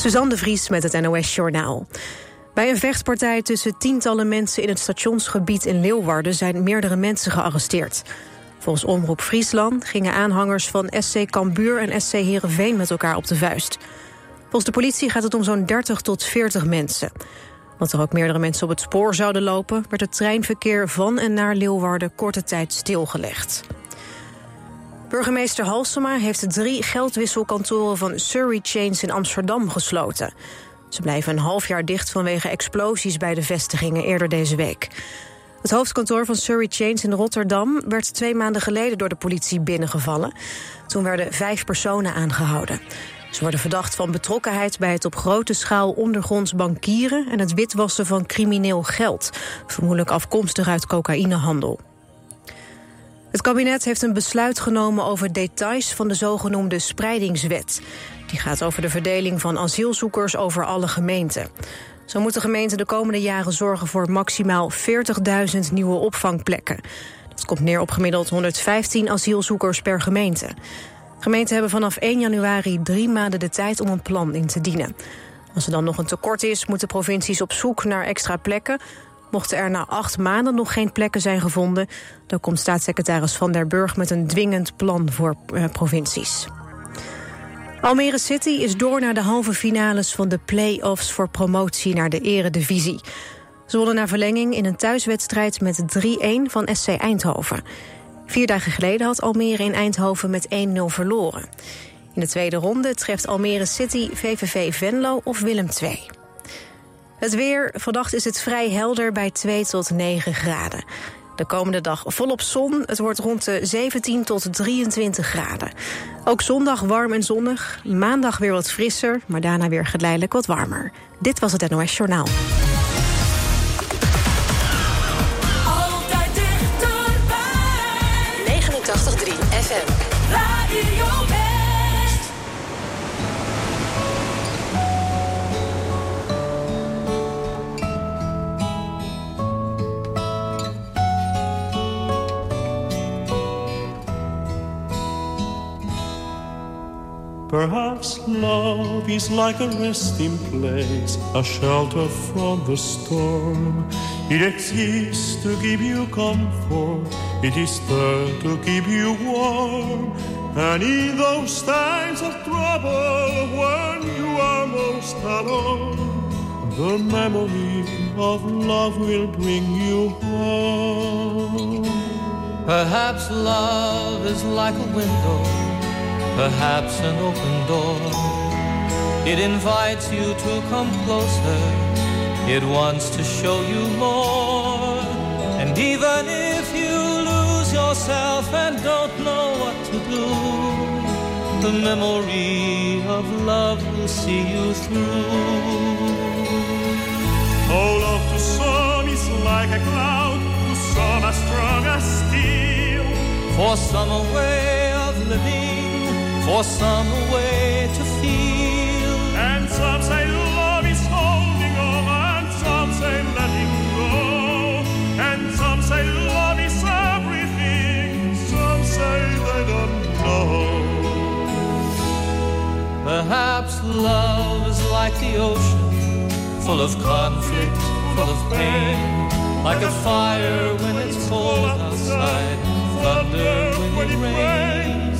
Suzanne de Vries met het NOS Journaal. Bij een vechtpartij tussen tientallen mensen in het stationsgebied in Leeuwarden... zijn meerdere mensen gearresteerd. Volgens Omroep Friesland gingen aanhangers van SC Cambuur en SC Heerenveen met elkaar op de vuist. Volgens de politie gaat het om zo'n 30 tot 40 mensen. Want er ook meerdere mensen op het spoor zouden lopen... werd het treinverkeer van en naar Leeuwarden korte tijd stilgelegd. Burgemeester Halsema heeft drie geldwisselkantoren van Surrey Chains in Amsterdam gesloten. Ze blijven een half jaar dicht vanwege explosies bij de vestigingen eerder deze week. Het hoofdkantoor van Surrey Chains in Rotterdam werd twee maanden geleden door de politie binnengevallen. Toen werden vijf personen aangehouden. Ze worden verdacht van betrokkenheid bij het op grote schaal ondergronds bankieren en het witwassen van crimineel geld, vermoedelijk afkomstig uit cocaïnehandel. Het kabinet heeft een besluit genomen over details van de zogenoemde spreidingswet. Die gaat over de verdeling van asielzoekers over alle gemeenten. Zo moeten gemeenten de komende jaren zorgen voor maximaal 40.000 nieuwe opvangplekken. Dat komt neer op gemiddeld 115 asielzoekers per gemeente. Gemeenten hebben vanaf 1 januari drie maanden de tijd om een plan in te dienen. Als er dan nog een tekort is, moeten provincies op zoek naar extra plekken. Mochten er na acht maanden nog geen plekken zijn gevonden... dan komt staatssecretaris Van der Burg met een dwingend plan voor eh, provincies. Almere City is door naar de halve finales van de play-offs... voor promotie naar de eredivisie. Ze wonnen naar verlenging in een thuiswedstrijd met 3-1 van SC Eindhoven. Vier dagen geleden had Almere in Eindhoven met 1-0 verloren. In de tweede ronde treft Almere City VVV Venlo of Willem II. Het weer, vannacht is het vrij helder bij 2 tot 9 graden. De komende dag volop zon. Het wordt rond de 17 tot 23 graden. Ook zondag warm en zonnig. Maandag weer wat frisser, maar daarna weer geleidelijk wat warmer. Dit was het NOS Journaal. Perhaps love is like a resting place, a shelter from the storm. It exists to give you comfort, it is there to keep you warm. And in those times of trouble, when you are most alone, the memory of love will bring you home. Perhaps love is like a window, perhaps an open door. It invites you to come closer, it wants to show you more. And even if you lose yourself and don't know what to do, the memory of love will see you through. Oh, love to some is like a cloud, to some as strong as steel. For some a way of living, for some a way to feel. And some say love is holding on, and some say letting go. And some say love is everything, some say they don't know. Perhaps love is like the ocean, full of conflict, full of pain. Like a fire when it's cold outside, thunder when it rains.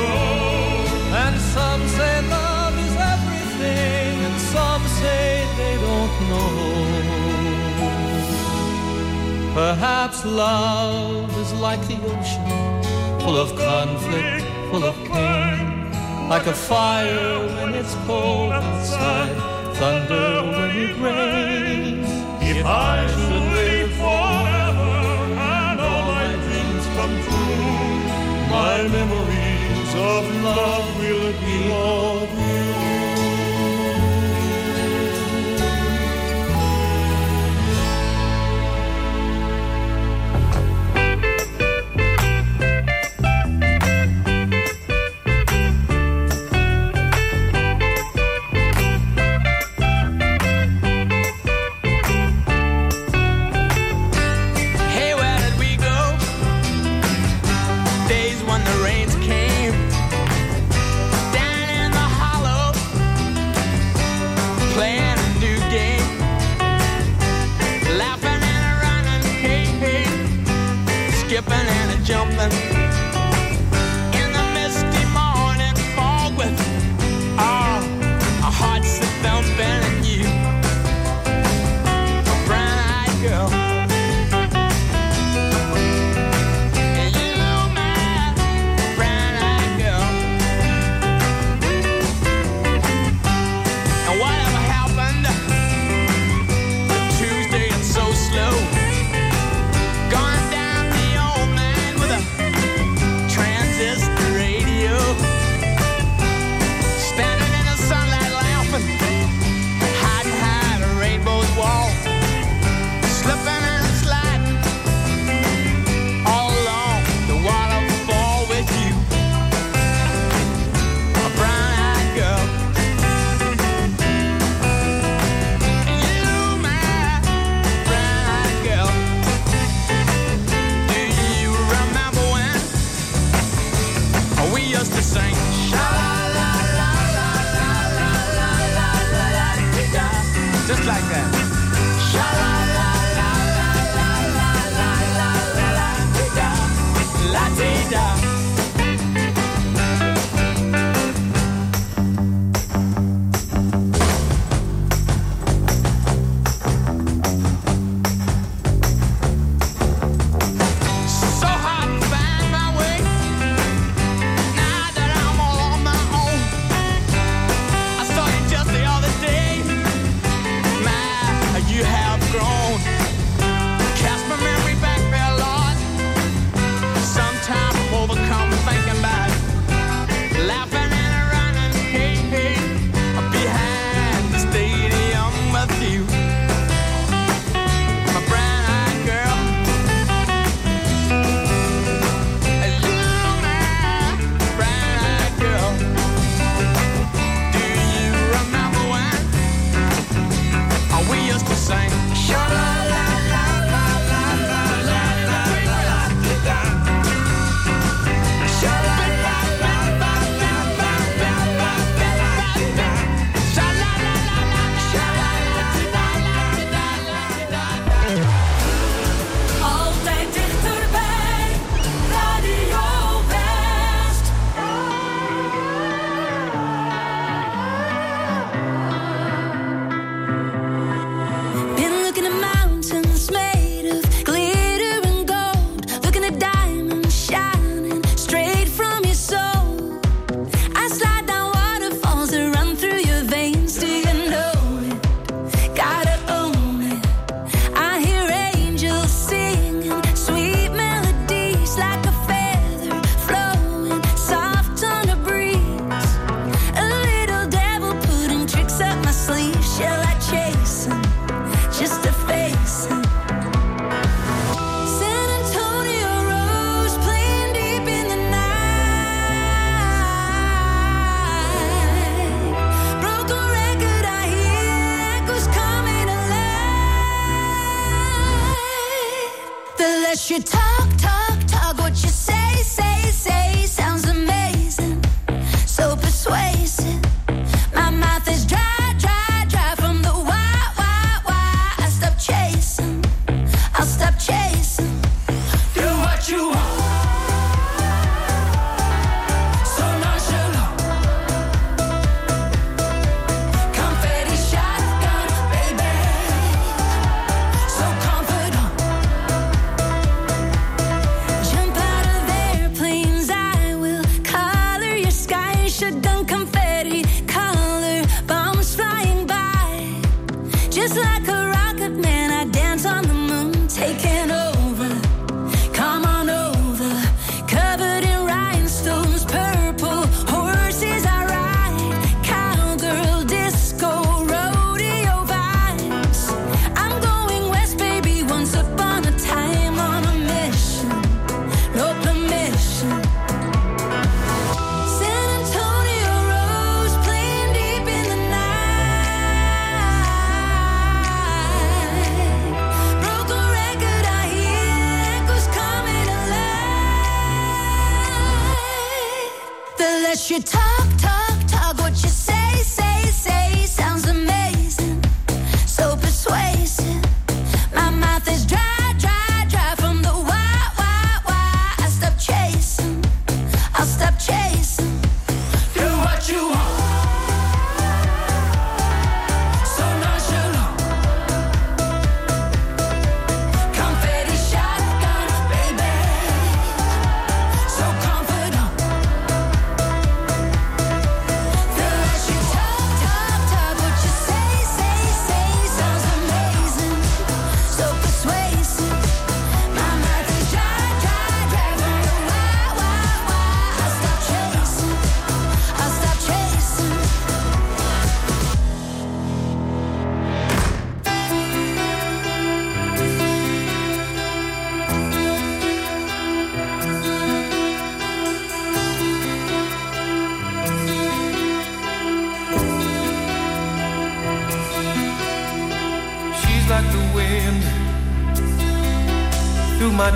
Perhaps love is like the ocean, full of conflict, full of pain. Like a fire when it's cold outside, thunder when it rains. If I should live forever and all my dreams come true, my memories of love will be of heaven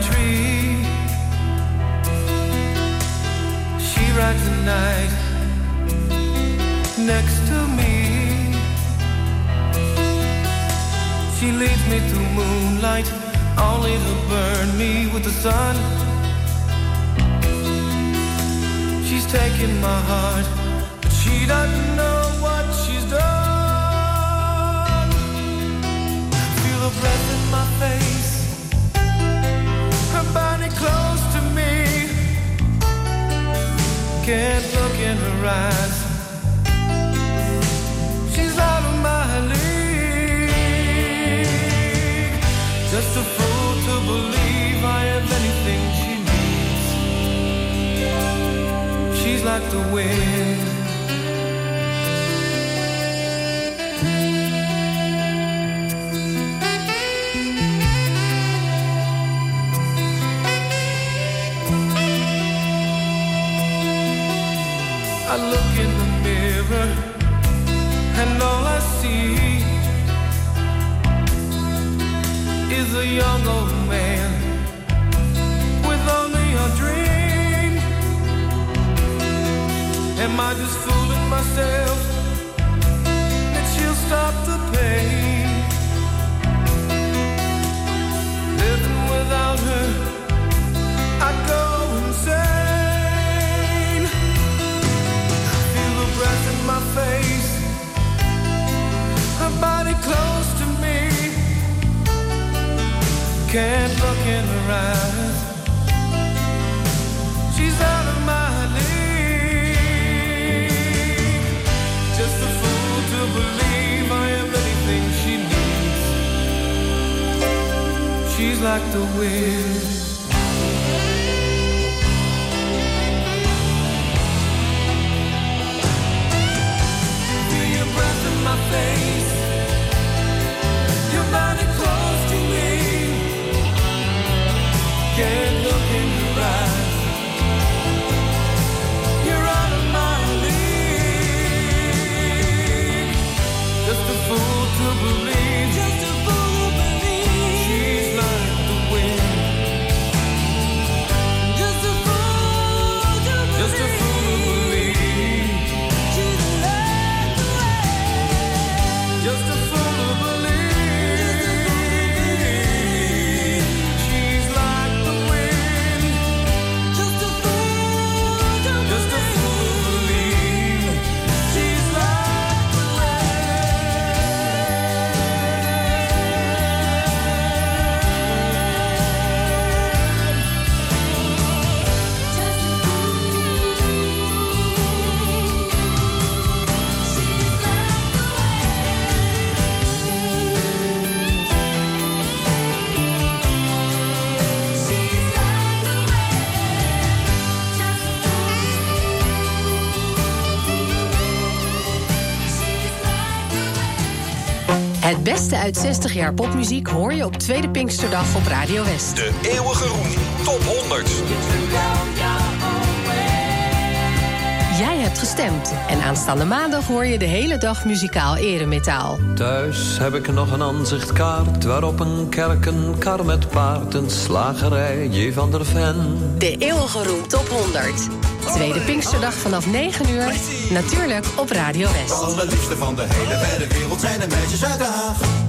tree the wind. uit 60 jaar popmuziek hoor je op Tweede Pinksterdag op Radio West. De eeuwige roem, top 100. Jij hebt gestemd en aanstaande maandag hoor je de hele dag muzikaal eremetaal. Thuis heb ik nog een aanzichtkaart waarop een kerk, een kar met paard, een slagerij, J. van der Ven. De eeuwige roem top 100. Tweede Pinksterdag vanaf 9 uur. Natuurlijk op Radio West. De allerliefste van de hele wereld zijn de meisjes uit de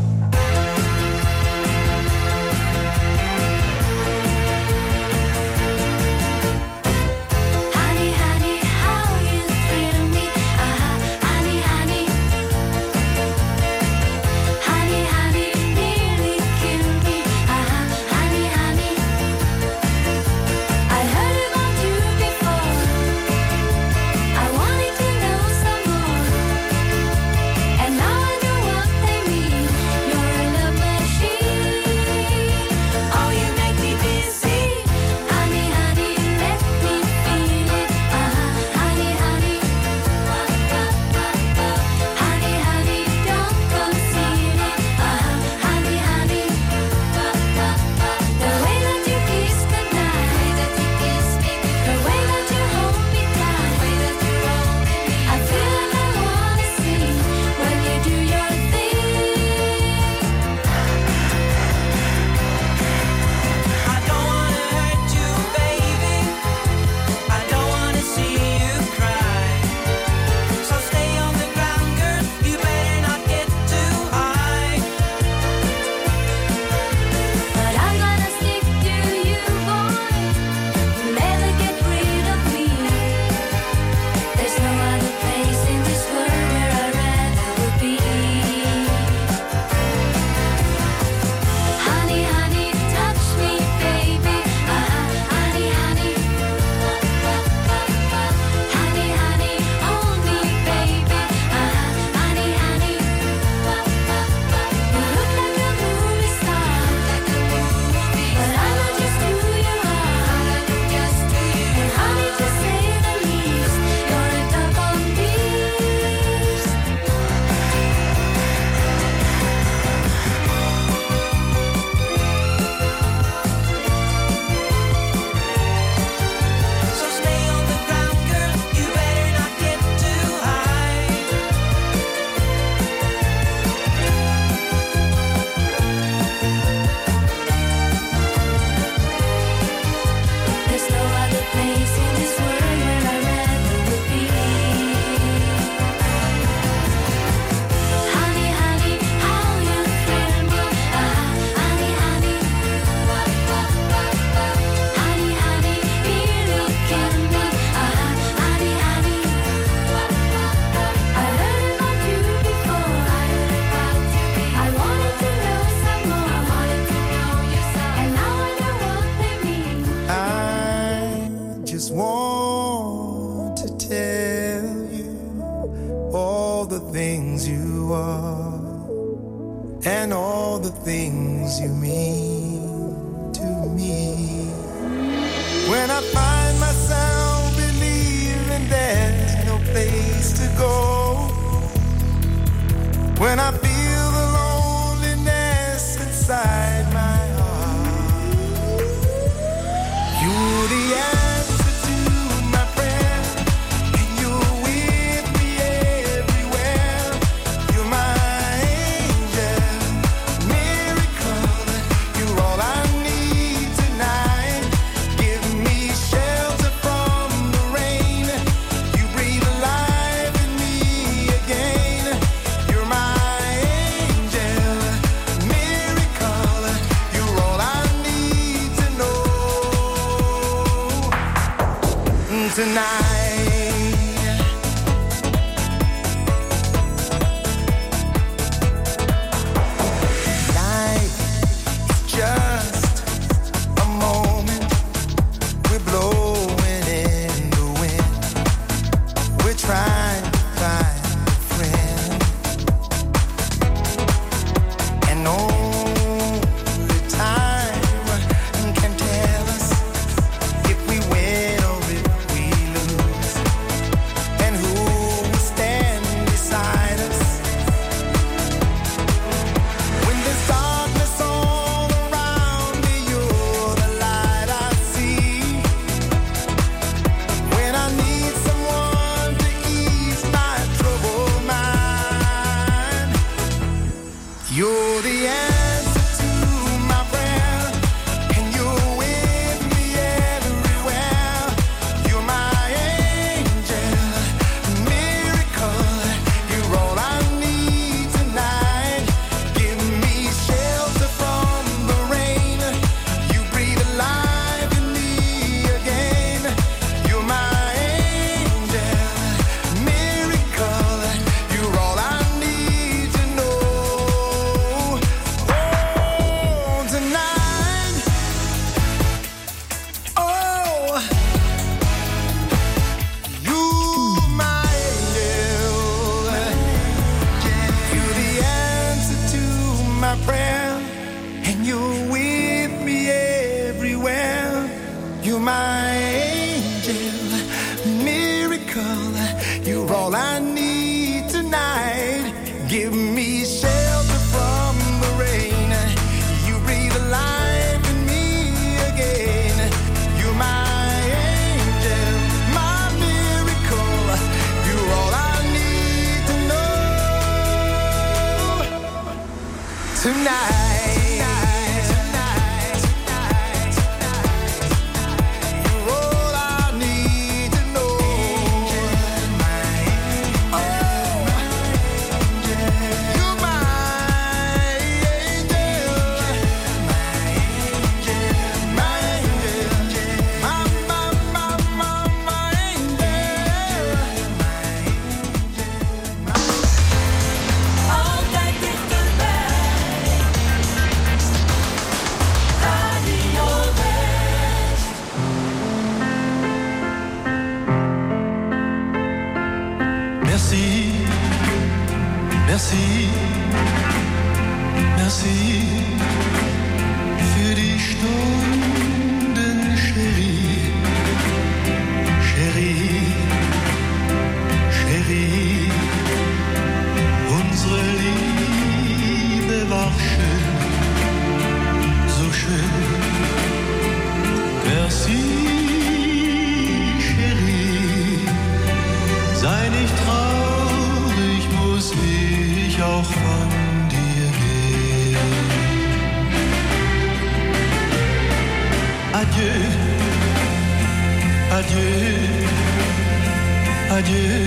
adieu.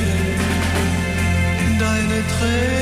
Deine Tränen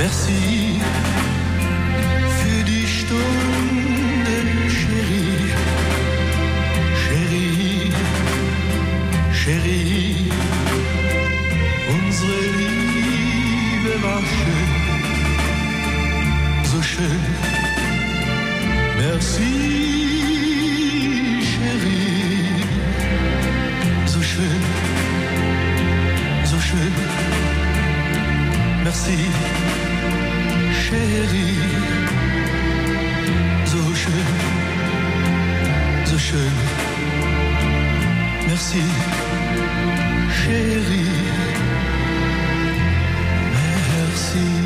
merci für die Stunden, Chérie, Chérie, Chérie. Unsere Liebe war schön, so schön. Merci, Chérie, so schön, so schön. Merci, Chérie, so schön, so. Merci, chérie. Saying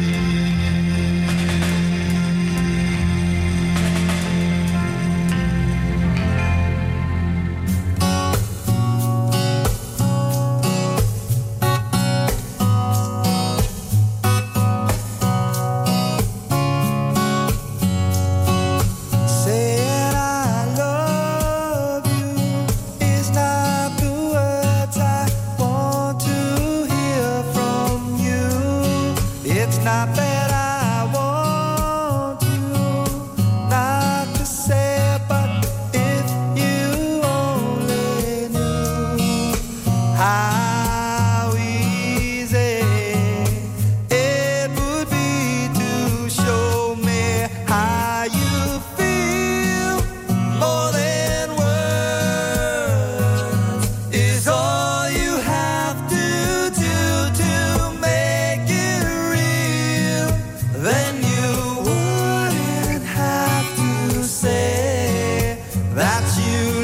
you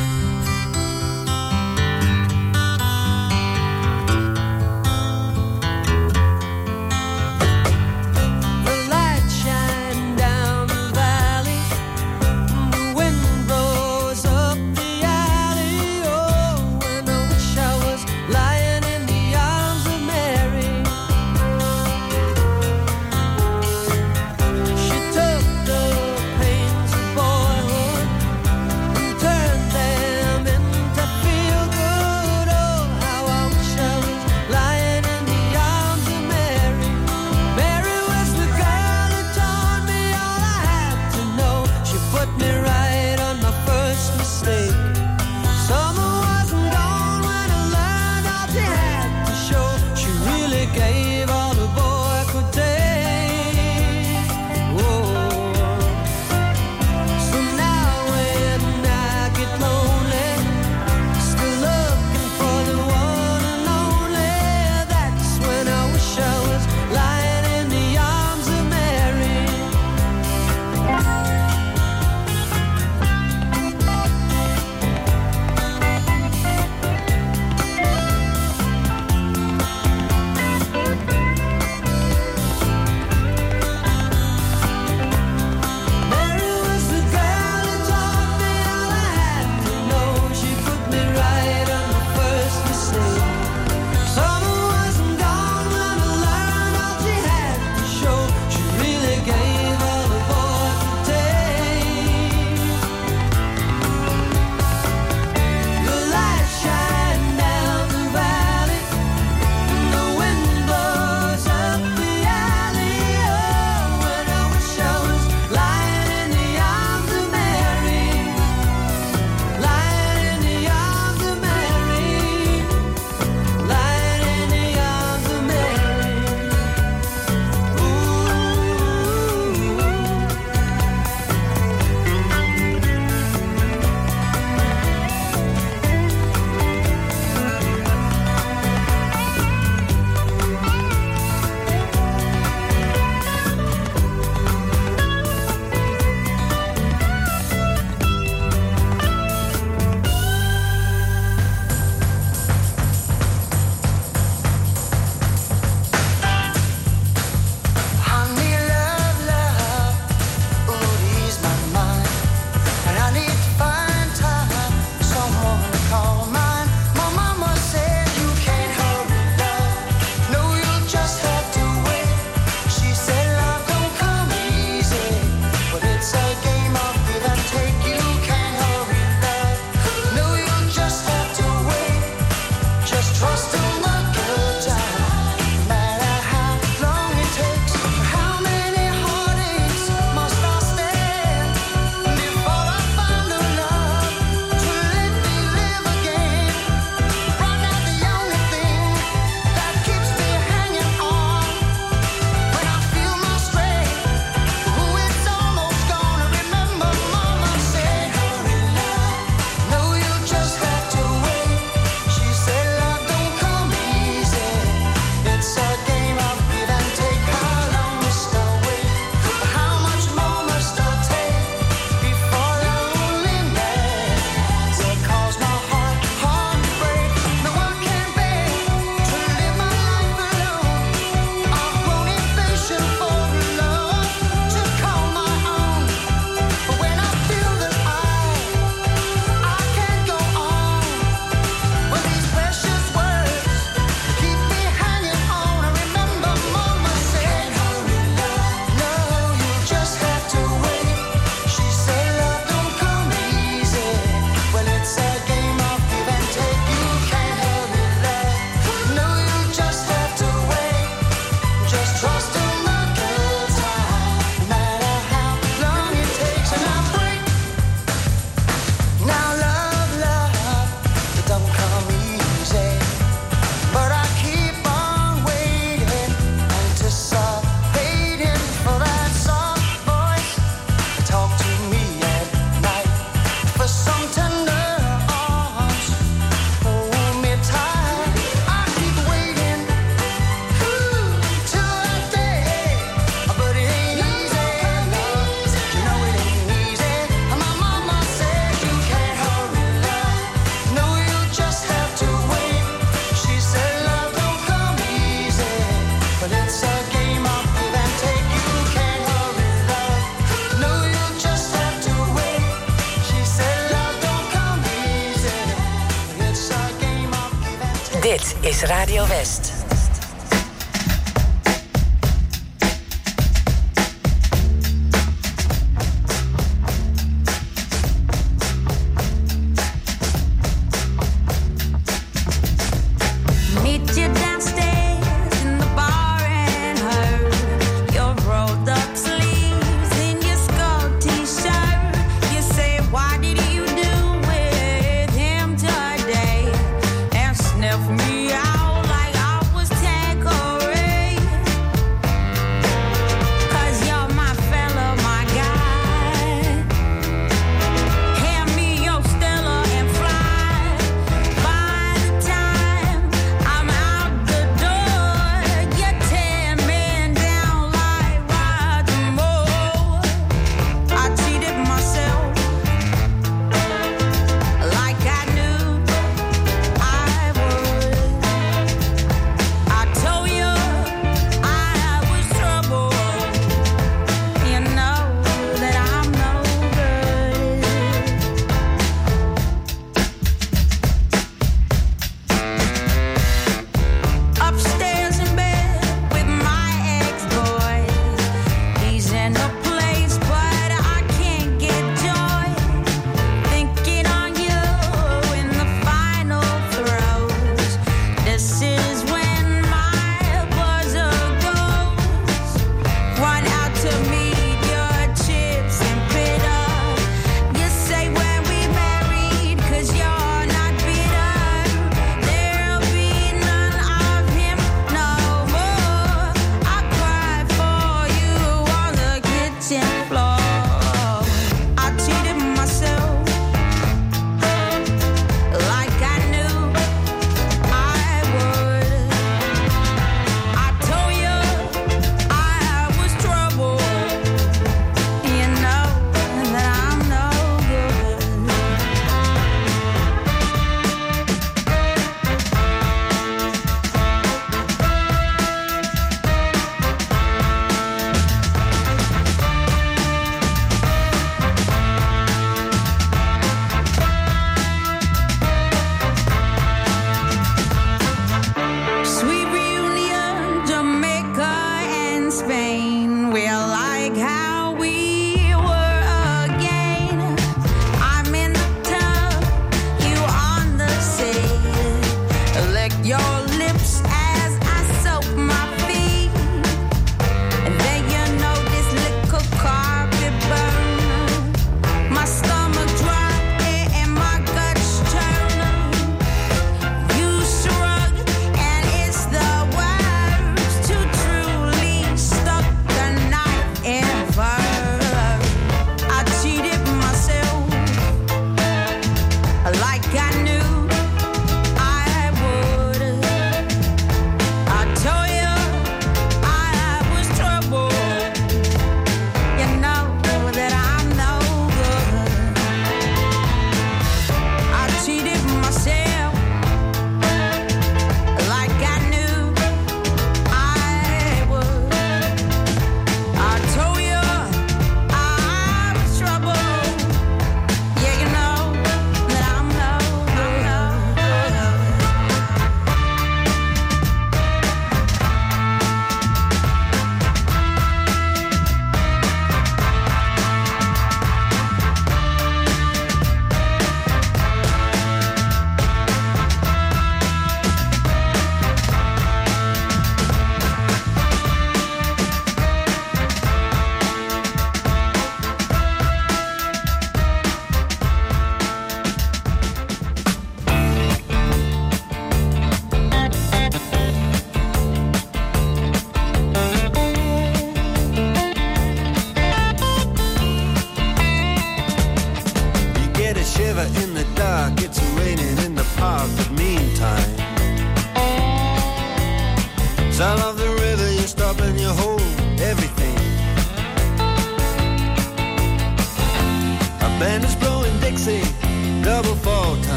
Band is blowing Dixie,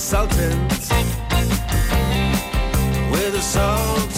consultants. With a soul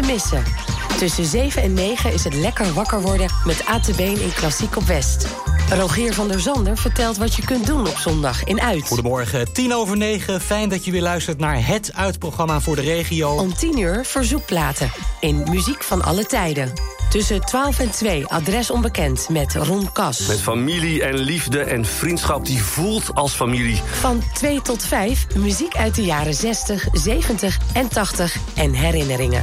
te missen. Tussen 7 en 9 is het lekker wakker worden met ATB in Klassiek op West. Rogier van der Zander vertelt wat je kunt doen op zondag in Uit. Goedemorgen, tien over negen. Fijn dat je weer luistert naar het uitprogramma voor de regio. Om 10 uur verzoekplaten in Muziek van alle tijden. Tussen 12 en 2 adres onbekend met Ron Kas. Met familie en liefde en vriendschap die voelt als familie. Van 2 tot 5 muziek uit de jaren 60, 70 en 80 en herinneringen.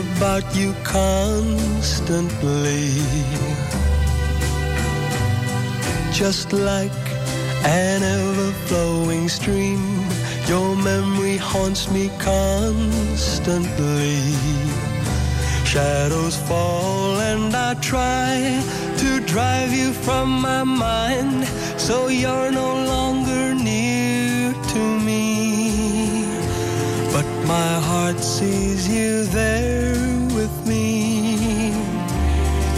About you constantly. Just like an ever flowing stream, your memory haunts me constantly. Shadows fall, and I try to drive you from my mind so you're no longer near my heart sees you there with me.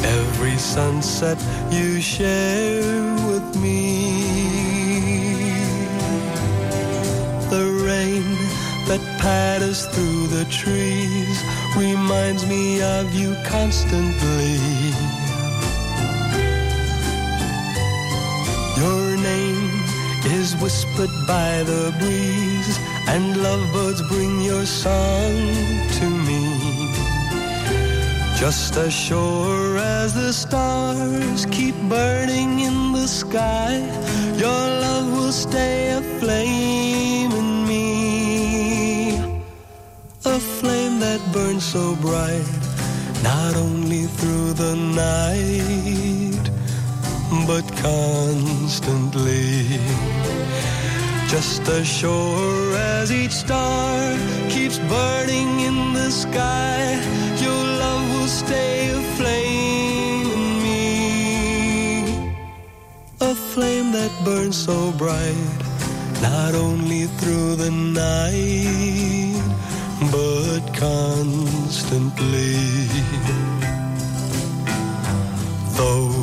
Every sunset you share with me. The rain that patters through the trees reminds me of you constantly. Your name is whispered by the breeze, and lovebirds bring your song to me. Just as sure as the stars keep burning in the sky, your love will stay aflame in me. A flame that burns so bright, not only through the night, but constantly. Just as sure as each star keeps burning in the sky, your love will stay aflame in me. A flame that burns so bright, not only through the night, but constantly. Though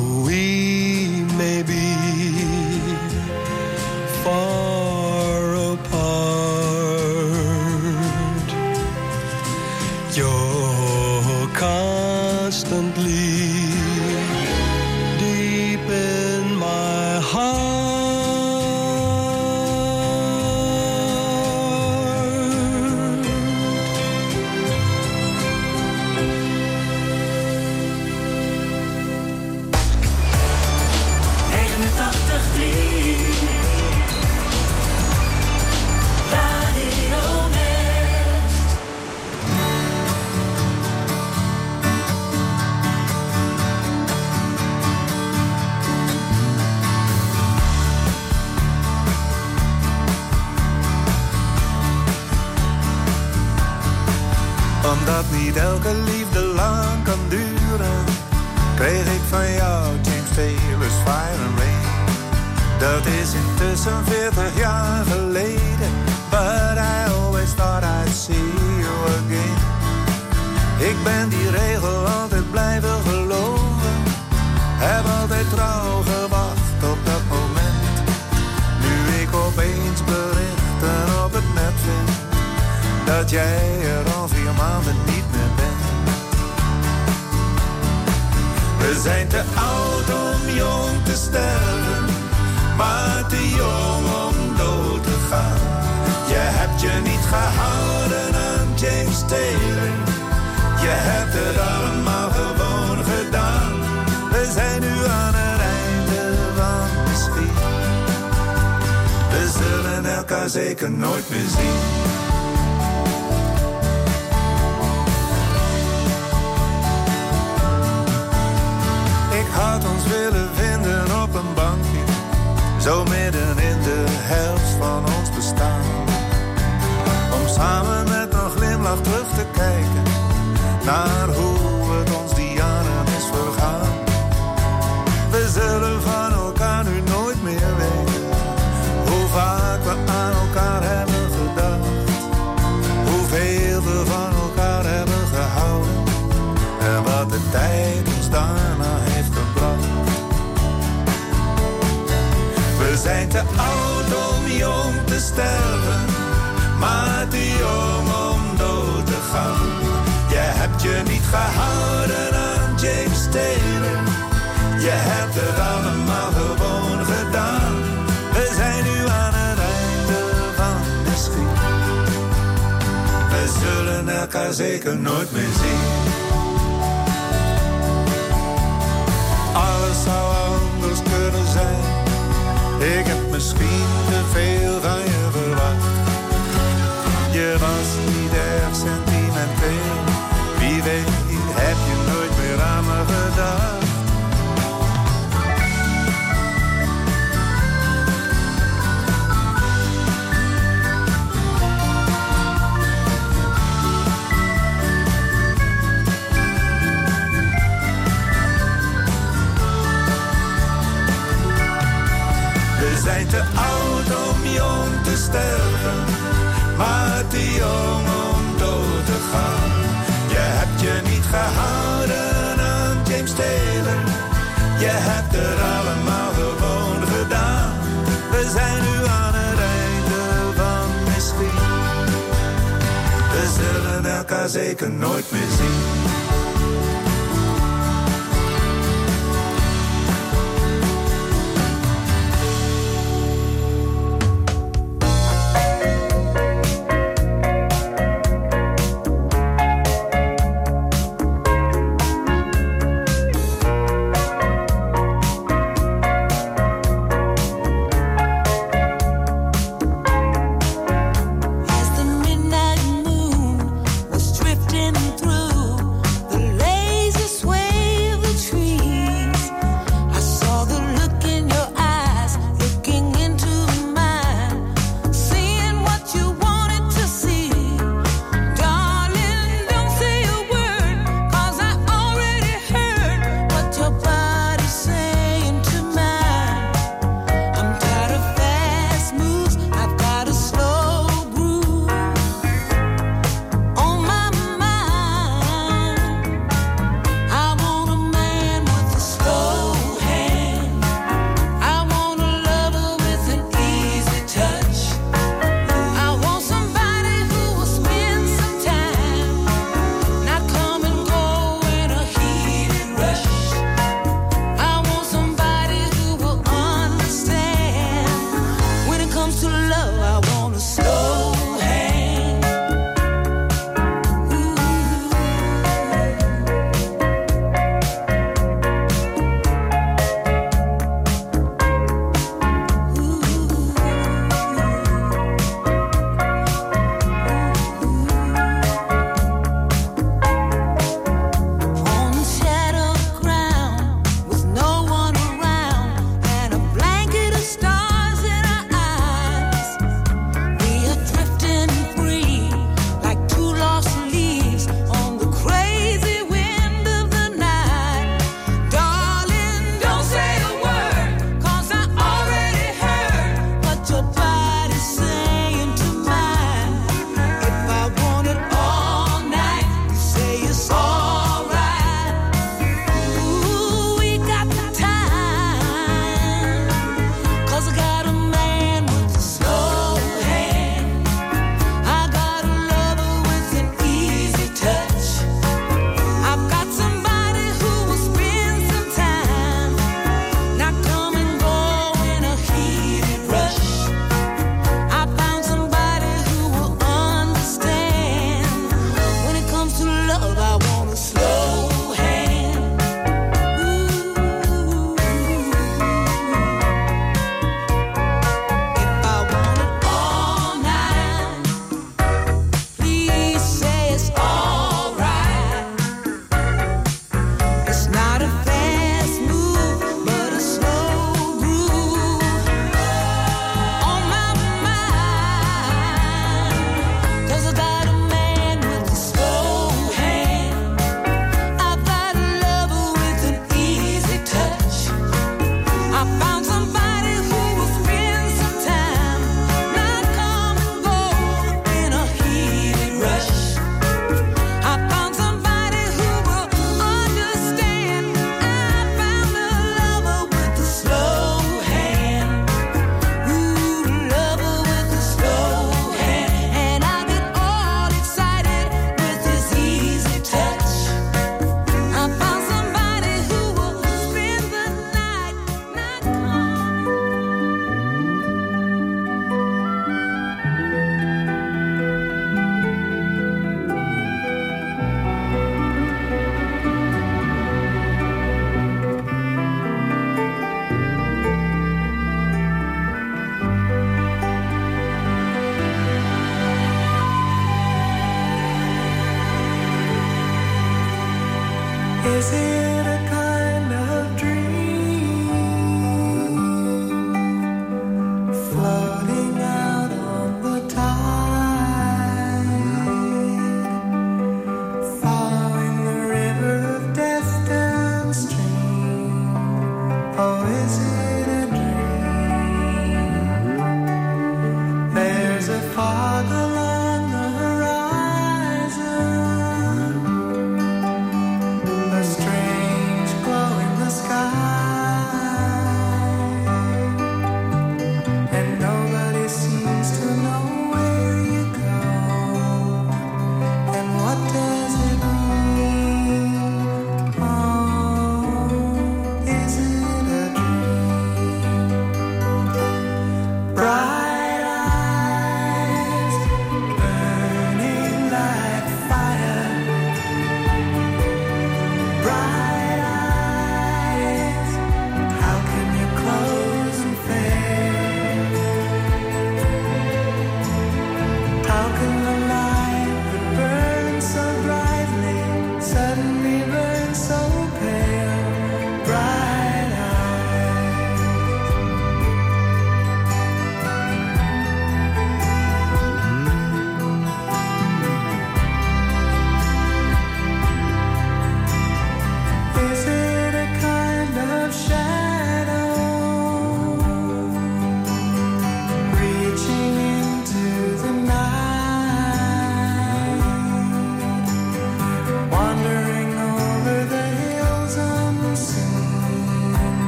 ons willen vinden op een bankje, zo midden in de helft van ons bestaan. Om samen met een glimlach terug te kijken naar hoe zeker nooit meer zien. Elkaar zeker nooit meer zien.